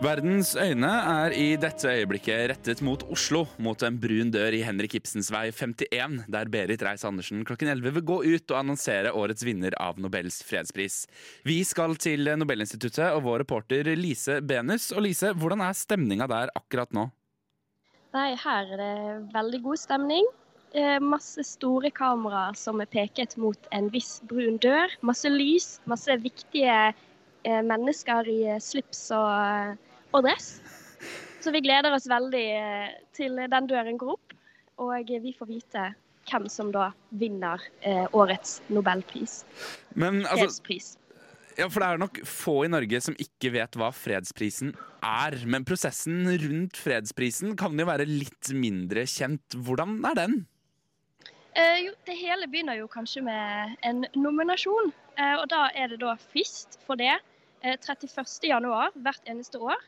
Verdens øyne er i dette øyeblikket rettet mot Oslo, mot en brun dør i Henrik Ibsens vei 51, der Berit Reiss-Andersen klokken 11 vil gå ut og annonsere årets vinner av Nobels fredspris. Vi skal til Nobelinstituttet og vår reporter Lise Benus. Og Lise, hvordan er stemninga der akkurat nå? Nei, her er det veldig god stemning. Eh, masse store kameraer som er peket mot en viss brun dør. Masse lys, masse viktige eh, mennesker i slips og og dress. Så vi gleder oss veldig eh, til den døren går opp, og vi får vite hvem som da vinner eh, årets nobelpris. Men altså Fredspris. Ja, for det er nok få i Norge som ikke vet hva fredsprisen er. Men prosessen rundt fredsprisen kan jo være litt mindre kjent. Hvordan er den? Eh, jo, det hele begynner jo kanskje med en nominasjon. Eh, og da er det da frist for det. Eh, 31.1 hvert eneste år.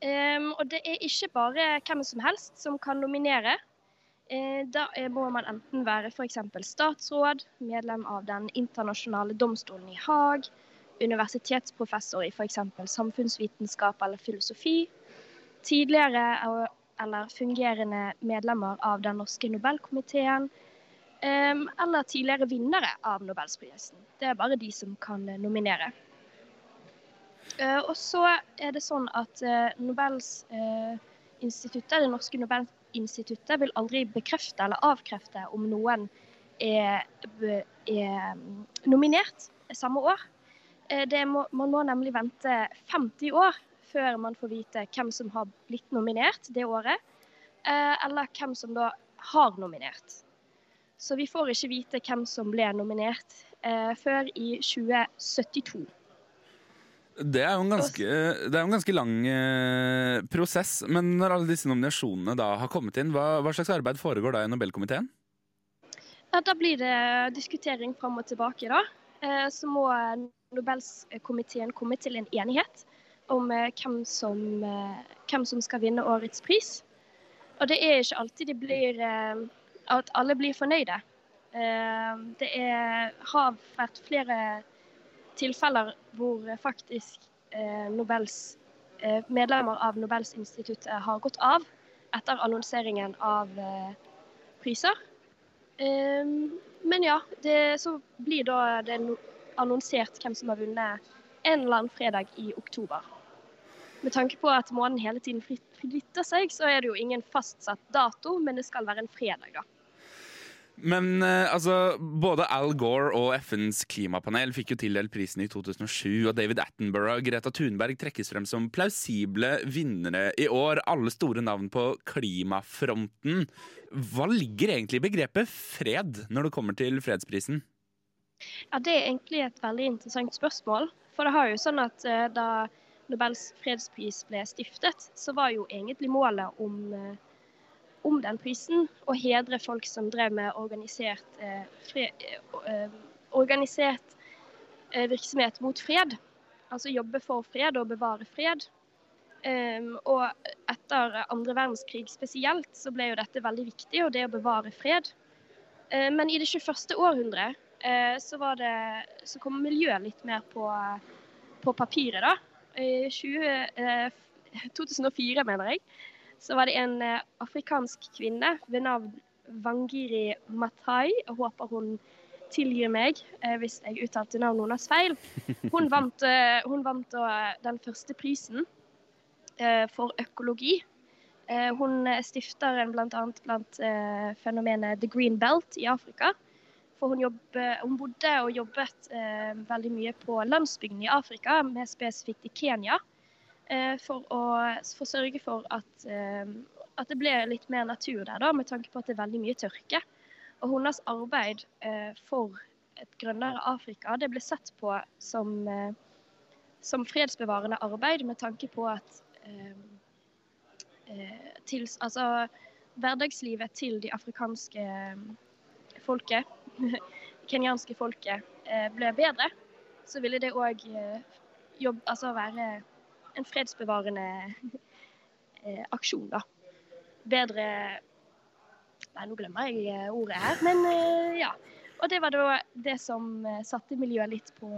Um, og det er ikke bare hvem som helst som kan nominere. Uh, da må man enten være f.eks. statsråd, medlem av Den internasjonale domstolen i Haag, universitetsprofessor i f.eks. samfunnsvitenskap eller filosofi, tidligere eller fungerende medlemmer av Den norske Nobelkomiteen, um, eller tidligere vinnere av Nobelsprisen. Det er bare de som kan nominere. Uh, og så er det sånn at Nobels Nobelsinstituttet, uh, det norske Nobelinstituttet vil aldri bekrefte eller avkrefte om noen er, er nominert samme år. Må, man må nemlig vente 50 år før man får vite hvem som har blitt nominert det året, eller hvem som da har nominert. Så vi får ikke vite hvem som ble nominert før i 2072. Det er jo en ganske, jo en ganske lang eh, prosess. Men når alle disse nominasjonene da har kommet inn, hva, hva slags arbeid foregår da i Nobelkomiteen? Ja, da blir det diskutering fram og tilbake, da. Eh, så må Nobelkomiteen komme til en enighet om eh, hvem, som, eh, hvem, som, skal vinne årets pris. Og det er ikke alltid de blir eh, at alle blir fornøyde. Eh, det er, har vært flere tilfeller hvor faktisk eh, Nobels, eh, medlemmer av Nobelsinstituttet har gått av etter annonseringen av eh, priser. Ehm, men ja, det, så blir da det annonsert hvem som har vunnet en eller annen fredag i oktober. Med tanke på at månen hele tiden flytter seg, så er det jo ingen fastsatt dato, men det skal være en fredag, da. Men eh, altså, både Al Gore og FNs klimapanel fikk jo tildelt prisen i 2007, og David Attenborough og Greta Thunberg trekkes frem som plausible vinnere i år. Alle store navn på klimafronten. Hva ligger egentlig i begrepet fred når det kommer til fredsprisen? Ja, Det er egentlig et veldig interessant spørsmål. For det har jo sånn at uh, da Nobels fredspris ble stiftet, så var jo egentlig målet om uh, om den prisen, og hedre folk som drev med organisert, eh, fred, eh, organisert eh, virksomhet mot fred. Altså jobbe for fred og bevare fred. Um, og etter andre verdenskrig spesielt så ble jo dette veldig viktig, og det å bevare fred. Uh, men i det 21. århundre uh, så, det, så, kom miljøet litt mer på, på papiret, da. I 20, uh, 2004, mener jeg, så var det en eh, afrikansk kvinne ved navn Wangiri Matai. Jeg håper hun tilgir meg eh, hvis jeg uttalte navnet hennes feil. Hun vant, eh, hun vant den første prisen for økologi. Hun stifter en bl.a. blant fenomenet The Green Belt i Afrika. For hun, jobbe, hun bodde og jobbet veldig mye på landsbygden i Afrika, mer spesifikt i Kenya. Eh, for å for sørge for at, eh, at, det ble litt mer natur der, da, med tanke på at det er veldig mye tørke. Og hennes arbeid eh, for et grønnere Afrika det ble sett på som, som fredsbevarende arbeid med tanke på at til, altså, hverdagslivet til de afrikanske folket, kenyanske folket, ble bedre, så ville det òg altså være en fredsbevarende eh, aksjon, da. Bedre Nei, nå glemmer jeg eh, ordet her, men eh, ja. Og det var da det som satte miljøet litt på,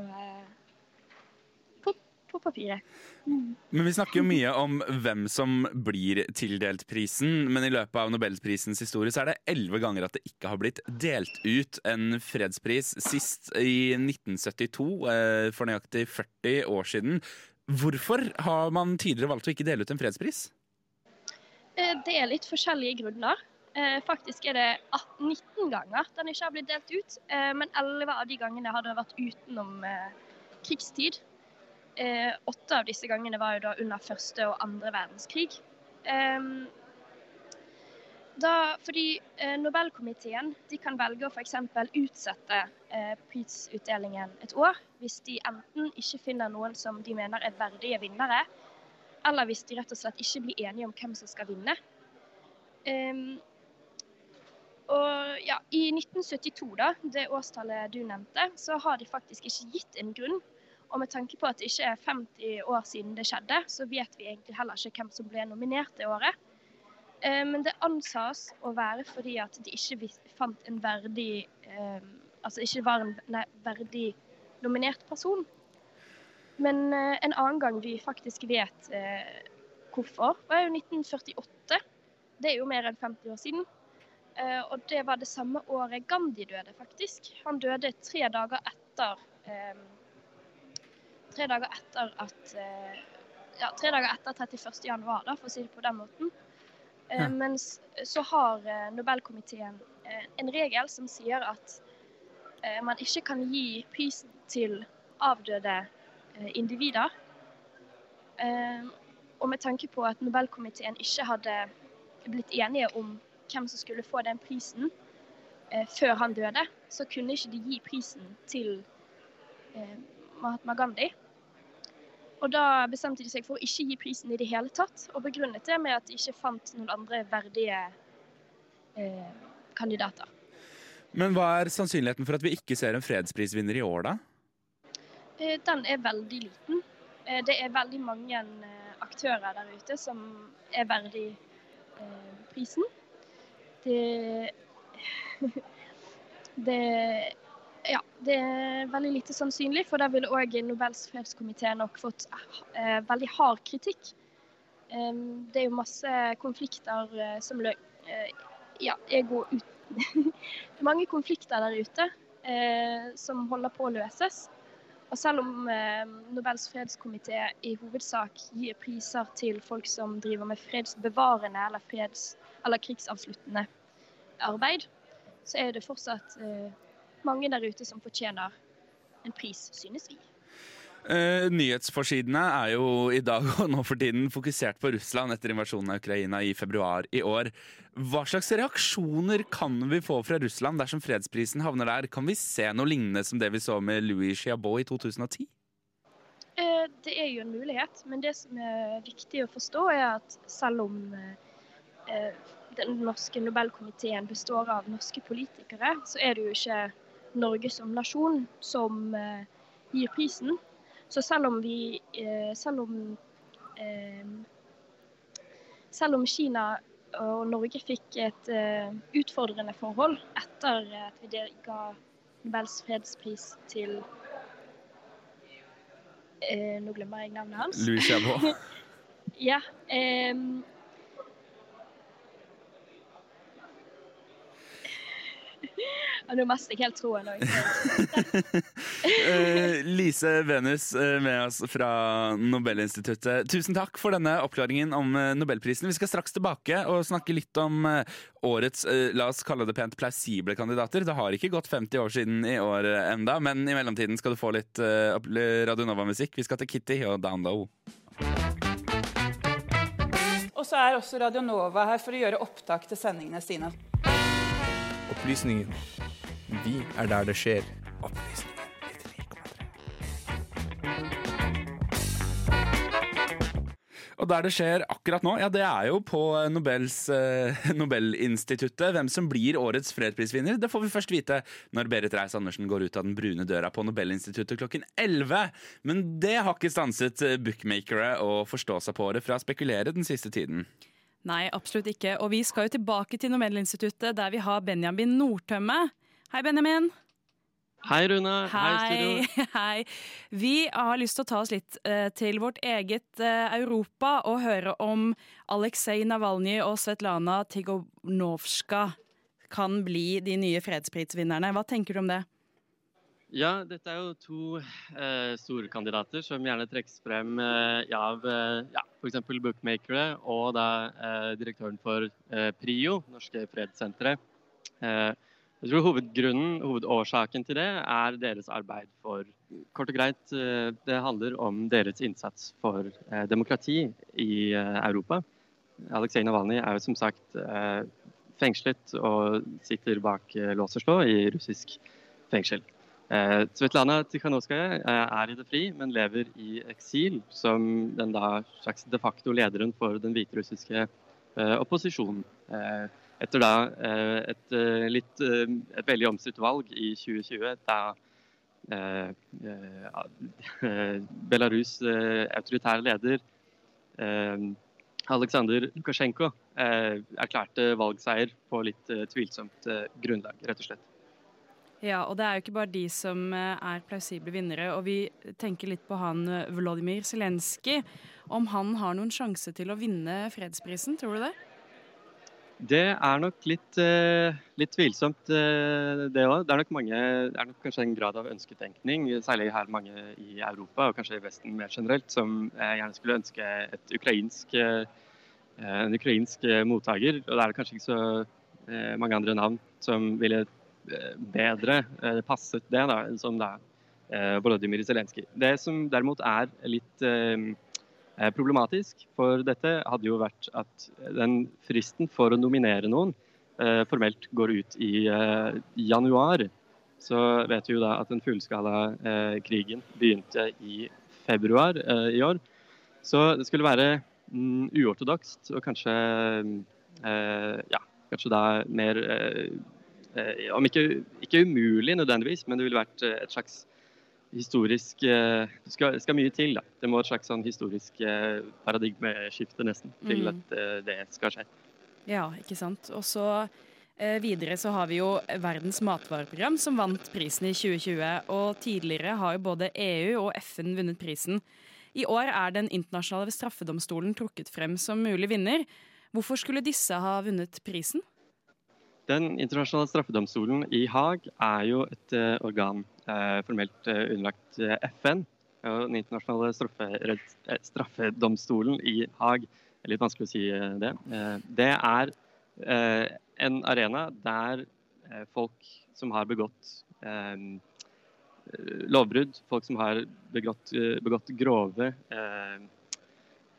på papiret. Mm. Men Vi snakker jo mye om hvem som blir tildelt prisen, men i løpet av Nobelprisens historie så er det elleve ganger at det ikke har blitt delt ut en fredspris. Sist i 1972, for nøyaktig 40 år siden. Hvorfor har man tidligere valgt å ikke dele ut en fredspris? Det er litt forskjellige grunner. Eh, faktisk er det 18, 19 ganger den ikke har blitt delt ut. Eh, men 11 av de gangene har det vært utenom eh, krigstid. Åtte av disse gangene var jo da under første og andre verdenskrig. Da, fordi Nobelkomiteen de kan velge å f.eks. utsette prisutdelingen et år hvis de enten ikke finner noen som de mener er verdige vinnere, eller hvis de rett og slett ikke blir enige om hvem som skal vinne. Og ja, I 1972, da, det årstallet du nevnte, så har de faktisk ikke gitt en grunn. Og med tanke på at det ikke er 50 år siden det skjedde, så vet vi egentlig heller ikke hvem som ble nominert det året. Eh, men det ansas å være fordi at de ikke fant en verdig eh, Altså ikke var en nei, verdig nominert person. Men eh, en annen gang vi faktisk vet hvorfor, var jo 1948. Det er jo mer enn 50 år siden. Uh, og det var det samme året Gandhi døde, faktisk. Han døde tre dager etter um, Tre dager etter at uh, Ja, tre dager etter 31. januar, da, for å si det på den måten. Uh, ja. Mens så har Nobelkomiteen en regel som sier at man ikke kan gi prisen til avdøde individer. og med tanke på at Nobelkomiteen ikke hadde blitt enige om hvem som skulle få den prisen eh, før han døde, så kunne ikke de gi prisen til eh, Mahatma Gandhi. Og da bestemte de seg for å ikke gi prisen i det hele tatt, og begrunnet det med at de ikke fant noen andre verdige eh, kandidater. Men hva er sannsynligheten for at vi ikke ser en fredsprisvinner i år, da? Eh, den er veldig liten. Eh, det er veldig mange eh, aktører der ute som er verdig prisen det det ja, det er veldig lite sannsynlig, for da ville òg Nobels fredskomité nok fått eh, veldig hard kritikk. Um, det er jo masse konflikter eh, som lø... Eh, ja, ego ut Mange konflikter der ute eh, som holder på å løses. Og selv om eh, Nobels fredskomité i hovedsak gir priser til folk som driver med fredsbevarende eller freds eller krigsavsluttende arbeid, så er det fortsatt eh, mange der ute som fortjener en pris, synes vi. Uh, nyhetsforsidene er jo i dag og nå for tiden fokusert på Russland etter invasjonen av Ukraina i februar i år. Hva slags reaksjoner kan vi få fra Russland dersom fredsprisen havner der? Kan vi se noe lignende som det vi så med Louis Chiabot i 2010? Uh, det er jo en mulighet, men det som er viktig å forstå, er at selv om uh, den norske Nobelkomiteen består av norske politikere, så er det jo ikke Norge som nasjon som uh, gir prisen. Så selv om vi uh, selv, om, uh, selv om Kina og Norge fikk et utfordrende forhold etter at vi ga Nobels fredspris til Nå glemmer jeg navnet hans. Louis Chabot. ja. Um, Og nå mister jeg helt troen òg. uh, Lise Venus uh, med oss fra Nobelinstituttet. Tusen takk for denne oppklaringen om uh, Nobelprisen. Vi skal straks tilbake og snakke litt om årets, la oss kalle det pent, plausible kandidater. Det har ikke gått 50 år siden i år enda, men i mellomtiden skal du få litt Radio Nova-musikk. Vi skal til Kitty og Down Low. Og så er også Radio Nova her for å gjøre opptak til sendingene sine. Opplysningen vi er der det skjer. Og der det skjer akkurat nå, ja, det er jo på Nobels, eh, Nobelinstituttet. Hvem som blir årets fredsprisvinner, det får vi først vite når Berit Reiss-Andersen går ut av den brune døra på Nobelinstituttet klokken 11. Men det har ikke stanset eh, bookmakere å forstå seg på det fra å spekulere den siste tiden. Nei, absolutt ikke. Og vi skal jo tilbake til Nobelinstituttet, der vi har Benjamin Nordtømme. Hei, Benjamin. Hei, Rune. Hei, studio. Hei, hei. Vi har lyst til å ta oss litt eh, til vårt eget eh, Europa og høre om Aleksej Navalnyj og Svetlana Tigonovska kan bli de nye fredsprisvinnerne. Hva tenker du om det? Ja, dette er jo to eh, store kandidater som gjerne trekkes frem eh, av eh, ja, f.eks. bookmakere og da eh, direktøren for eh, PRIO, Norske fredssenteret. Eh, jeg tror hovedgrunnen, hovedårsaken til det er deres arbeid for Kort og greit, eh, det handler om deres innsats for eh, demokrati i eh, Europa. Aleksej Navalnyj er jo som sagt fengslet og sitter bak lås og slå i russisk fengsel. Svetlana Tikhanovskaja er i det fri, men lever i eksil som den da slags de facto lederen for den hviterussiske opposisjonen. Etter da eh, et, eh, litt, eh, et veldig omstridt valg i 2020, da Belarus' autoritære leder Aleksandr Lukasjenko erklærte valgseier på litt tvilsomt grunnlag, rett og slett. Ja, og det er jo ikke bare de som er plausible vinnere. Og vi tenker litt på han Volodymyr Zelenskyj. Om han har noen sjanse til å vinne fredsprisen, tror du det? Det er nok litt, eh, litt tvilsomt, eh, det òg. Det er nok det er nok kanskje en grad av ønsketenkning, særlig her mange i Europa og kanskje i Vesten mer generelt, som eh, gjerne skulle ønske et ukrainsk, en ukrainsk mottaker. Og da er det kanskje ikke så mange andre navn som ville bedre passet det, da, som da er Volodymyr Zelenskyj. Det som derimot er litt Problematisk for dette hadde jo vært at den fristen for å nominere noen eh, formelt går ut i eh, januar. Så vet vi jo da at den fullskala eh, krigen begynte i februar eh, i år. Så det skulle være mm, uortodokst og kanskje eh, ja, kanskje da mer eh, eh, Om ikke, ikke umulig nødvendigvis, men det ville vært eh, et slags historisk eh, Det skal, skal mye til, da. Det må et slags sånn historisk eh, paradigmeskifte nesten til Mm. at eh, det skal skje. Ja, ikke sant. Og så eh, videre så har vi jo Verdens matvareprogram som vant prisen i 2020. Og tidligere har jo både EU og FN vunnet prisen. I år er Den internasjonale straffedomstolen trukket frem som mulig vinner. Hvorfor skulle disse ha vunnet prisen? Den internasjonale straffedomstolen i Haag er jo et eh, organ eh, formelt eh, underlagt FN. Og den internasjonale straffedomstolen i Haag det er litt vanskelig å si det. Det er en arena der folk som har begått lovbrudd, folk som har begått, begått grove eh,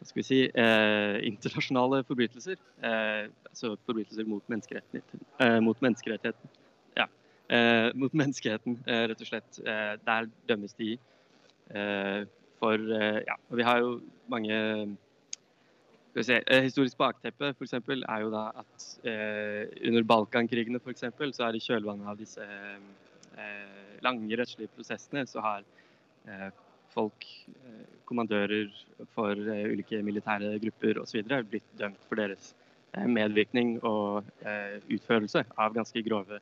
skal vi si, eh, internasjonale forbrytelser. Eh, altså forbrytelser mot menneskeretten. Eh, mot menneskerettigheten. Ja. Eh, mot menneskeheten, eh, rett og slett. Eh, der dømmes de for Ja, og vi har jo mange skal vi se, Historisk bakteppe for eksempel, er jo da at under Balkankrigene for eksempel, så er i kjølvannet av disse lange rettslige prosessene, så har folk, eh, kommandører for eh, ulike militære grupper osv. blitt dømt for deres eh, medvirkning og utførelse av ganske grove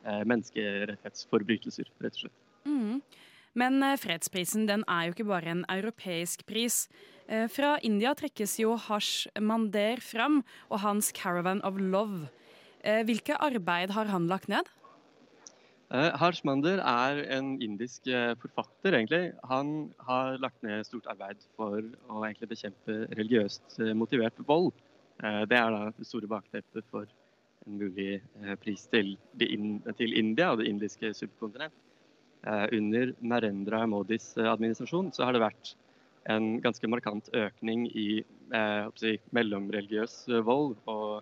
menneskerettighetsforbrytelser, rett og slett. Mm. Men fredsprisen den er jo ikke bare en europeisk pris. Fra India trekkes jo Hash Mander fram og hans 'Caravan of Love'. Hvilke arbeid har han lagt ned? Eh, Harsh Mander er en indisk eh, forfatter, egentlig. Han har lagt ned stort arbeid for å bekjempe religiøst eh, motivert vold. Det er da det store bakteppet for en mulig pris til, til India og det indiske subkontinent. Under Narendra Modis administrasjon så har det vært en ganske markant økning i si, mellomreligiøs vold og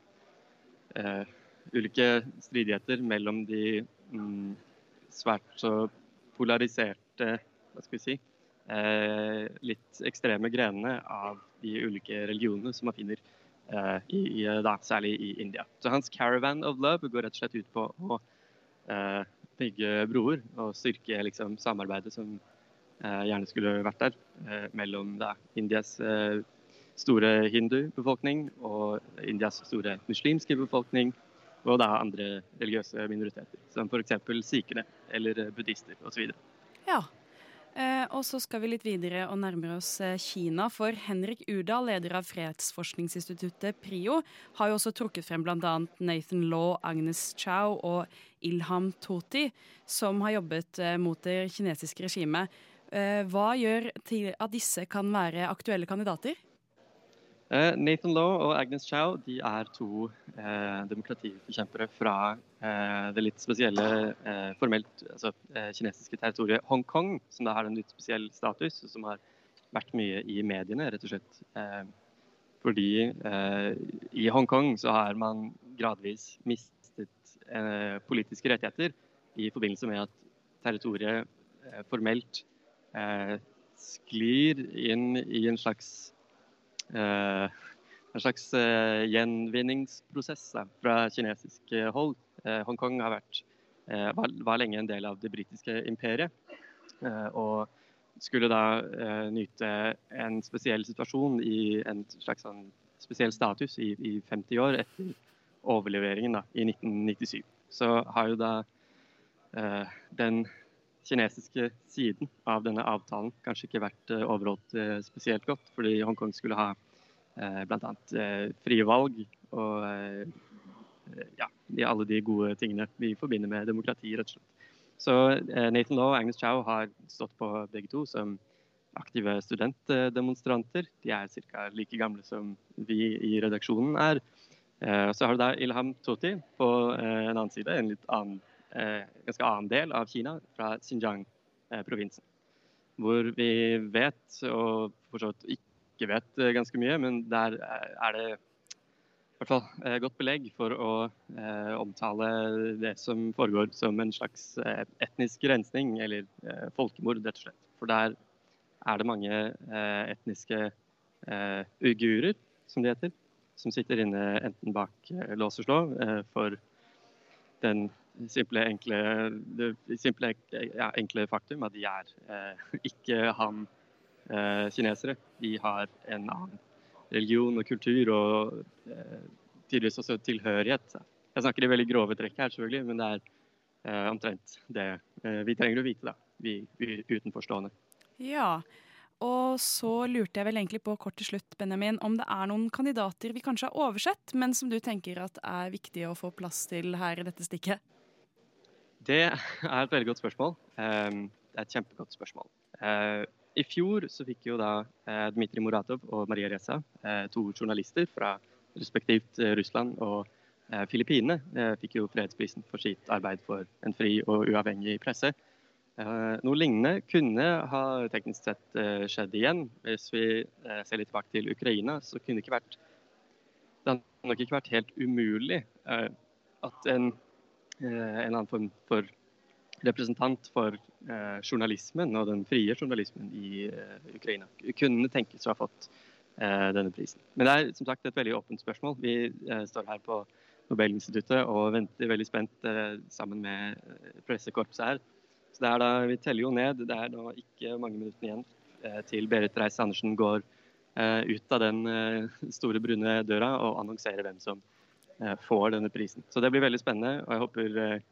uh, ulike stridigheter mellom de svært så polariserte hva skal vi si, eh, litt ekstreme grenene av de ulike religionene som man finner eh, i, da, særlig i India. Så hans 'Caravan of Love' går rett og slett ut på å eh, bygge broer og styrke liksom, samarbeidet som gjerne skulle vært der, mellom da, Indias store hindu-befolkning og Indias store muslimske befolkning, og da andre religiøse minoriteter, som f.eks. sikhene eller buddhister osv. Ja. Eh, og så skal vi litt videre og nærmere oss eh, Kina. For Henrik Urdal, leder av fredsforskningsinstituttet PRIO, har jo også trukket frem bl.a. Nathan Law, Agnes Chow og Ilham Toti, som har jobbet eh, mot det kinesiske regimet. Hva gjør til at disse kan være aktuelle kandidater? Eh, Nathan Law og Agnes Chow de er to eh, demokratiforkjempere fra eh, det litt spesielle eh, formelt altså, eh, kinesiske territoriet Hongkong, som da har en litt spesiell status, som har vært mye i mediene, rett og slett. Eh, fordi i Hongkong så har man gradvis mistet politiske rettigheter i forbindelse med at territoriet formelt sklir inn i en slags en slags eh, gjenvinningsprosess fra kinesisk hold. Eh, Hongkong har vært, var, lenge en del av det britiske imperiet. og skulle da nyte en spesiell situasjon i en slags sånn spesiell status i, i 50 år etter overleveringen da, i 1997. Så har jo da eh, den kinesiske siden av denne avtalen kanskje ikke vært eh, overholdt eh, spesielt godt, fordi Hongkong skulle ha eh, bl.a. frie valg og ja, alle de gode tingene vi forbinder med demokrati, rett og slett. Så Nathan Law og Agnes Chow har stått på begge to som aktive studentdemonstranter. De er ca. like gamle som vi i redaksjonen er. Så har du da Ilham Toti på en annen side, en litt annen ganske annen del av Kina, fra Xinjiang-provinsen. Hvor vi vet, og for ikke vet eh, ganske mye, men der er det i hvert fall godt belegg for å eh, omtale det som foregår som en slags eh, etnisk rensning, eller eh, folkemord, rett og slett. For der er det mange eh, etniske uigurer, som de heter, som sitter inne enten bak lås og slå for den simple, enkle, det simple, ja, enkle faktum at de er eh, ikke han-kinesere. Eh, de har en annen religion og kultur og eh, tydeligvis også tilhørighet. Jeg snakker i veldig grove trekk her, selvfølgelig, men det er eh, omtrent det eh, vi trenger å vite, da, vi, vi utenforstående. Ja, og så lurte jeg vel egentlig på kort til slutt, Benjamin, om det er noen kandidater vi kanskje har oversett, men som du tenker at er viktig å få plass til her i dette stikket? Det er et veldig godt spørsmål. Ehm, det er et kjempegodt spørsmål. Eh, I fjor så fikk jo da eh, Dmitrij Muratov og Maria Reza, eh, to journalister fra respektivt Russland og Filippinene, fikk jo fredsprisen for sitt arbeid for en fri og uavhengig presse. Noe lignende kunne ha teknisk sett skjedd igjen. Hvis vi ser litt tilbake til Ukraina, så kunne det ikke vært Det hadde nok ikke vært helt umulig at en en eller annen form for representant for eh, journalismen og den frie journalismen i eh, Ukraina. Kunne tenkes å ha fått denne prisen. Men det er som sagt et veldig åpent spørsmål. Vi står her på Nobelinstituttet og venter veldig spent sammen med pressekorpset her. Så det er da, Vi teller jo ned. Det er da ikke mange minuttene igjen til Berit Reiss-Andersen går ut av den store brune døra og annonserer hvem som Eh, får denne prisen. Så det blir veldig spennende, og jeg håper, eh,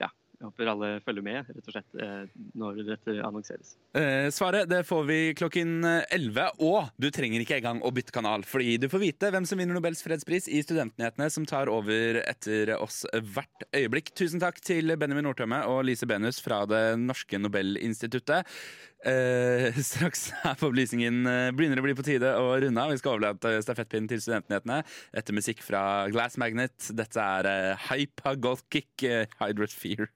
ja, jeg håper alle følger med rett og slett eh, når dette annonseres. Eh, svaret det får vi klokken 11, og du trenger ikke engang å bytte kanal, fordi du får vite hvem som vinner Nobels fredspris i Studentnyhetene, som tar over etter oss hvert øyeblikk. Tusen takk til Benjamin Nordtømme og Lise Benus fra Det norske Nobelinstituttet. Eh, straks er på opplysningen eh, begynner det å bli på tide å runde av. Vi skal overlate stafettpinnen til studentnyhetene etter musikk fra Glass Magnet. Dette er eh, Hypa Kick, eh, Hydrat Fear.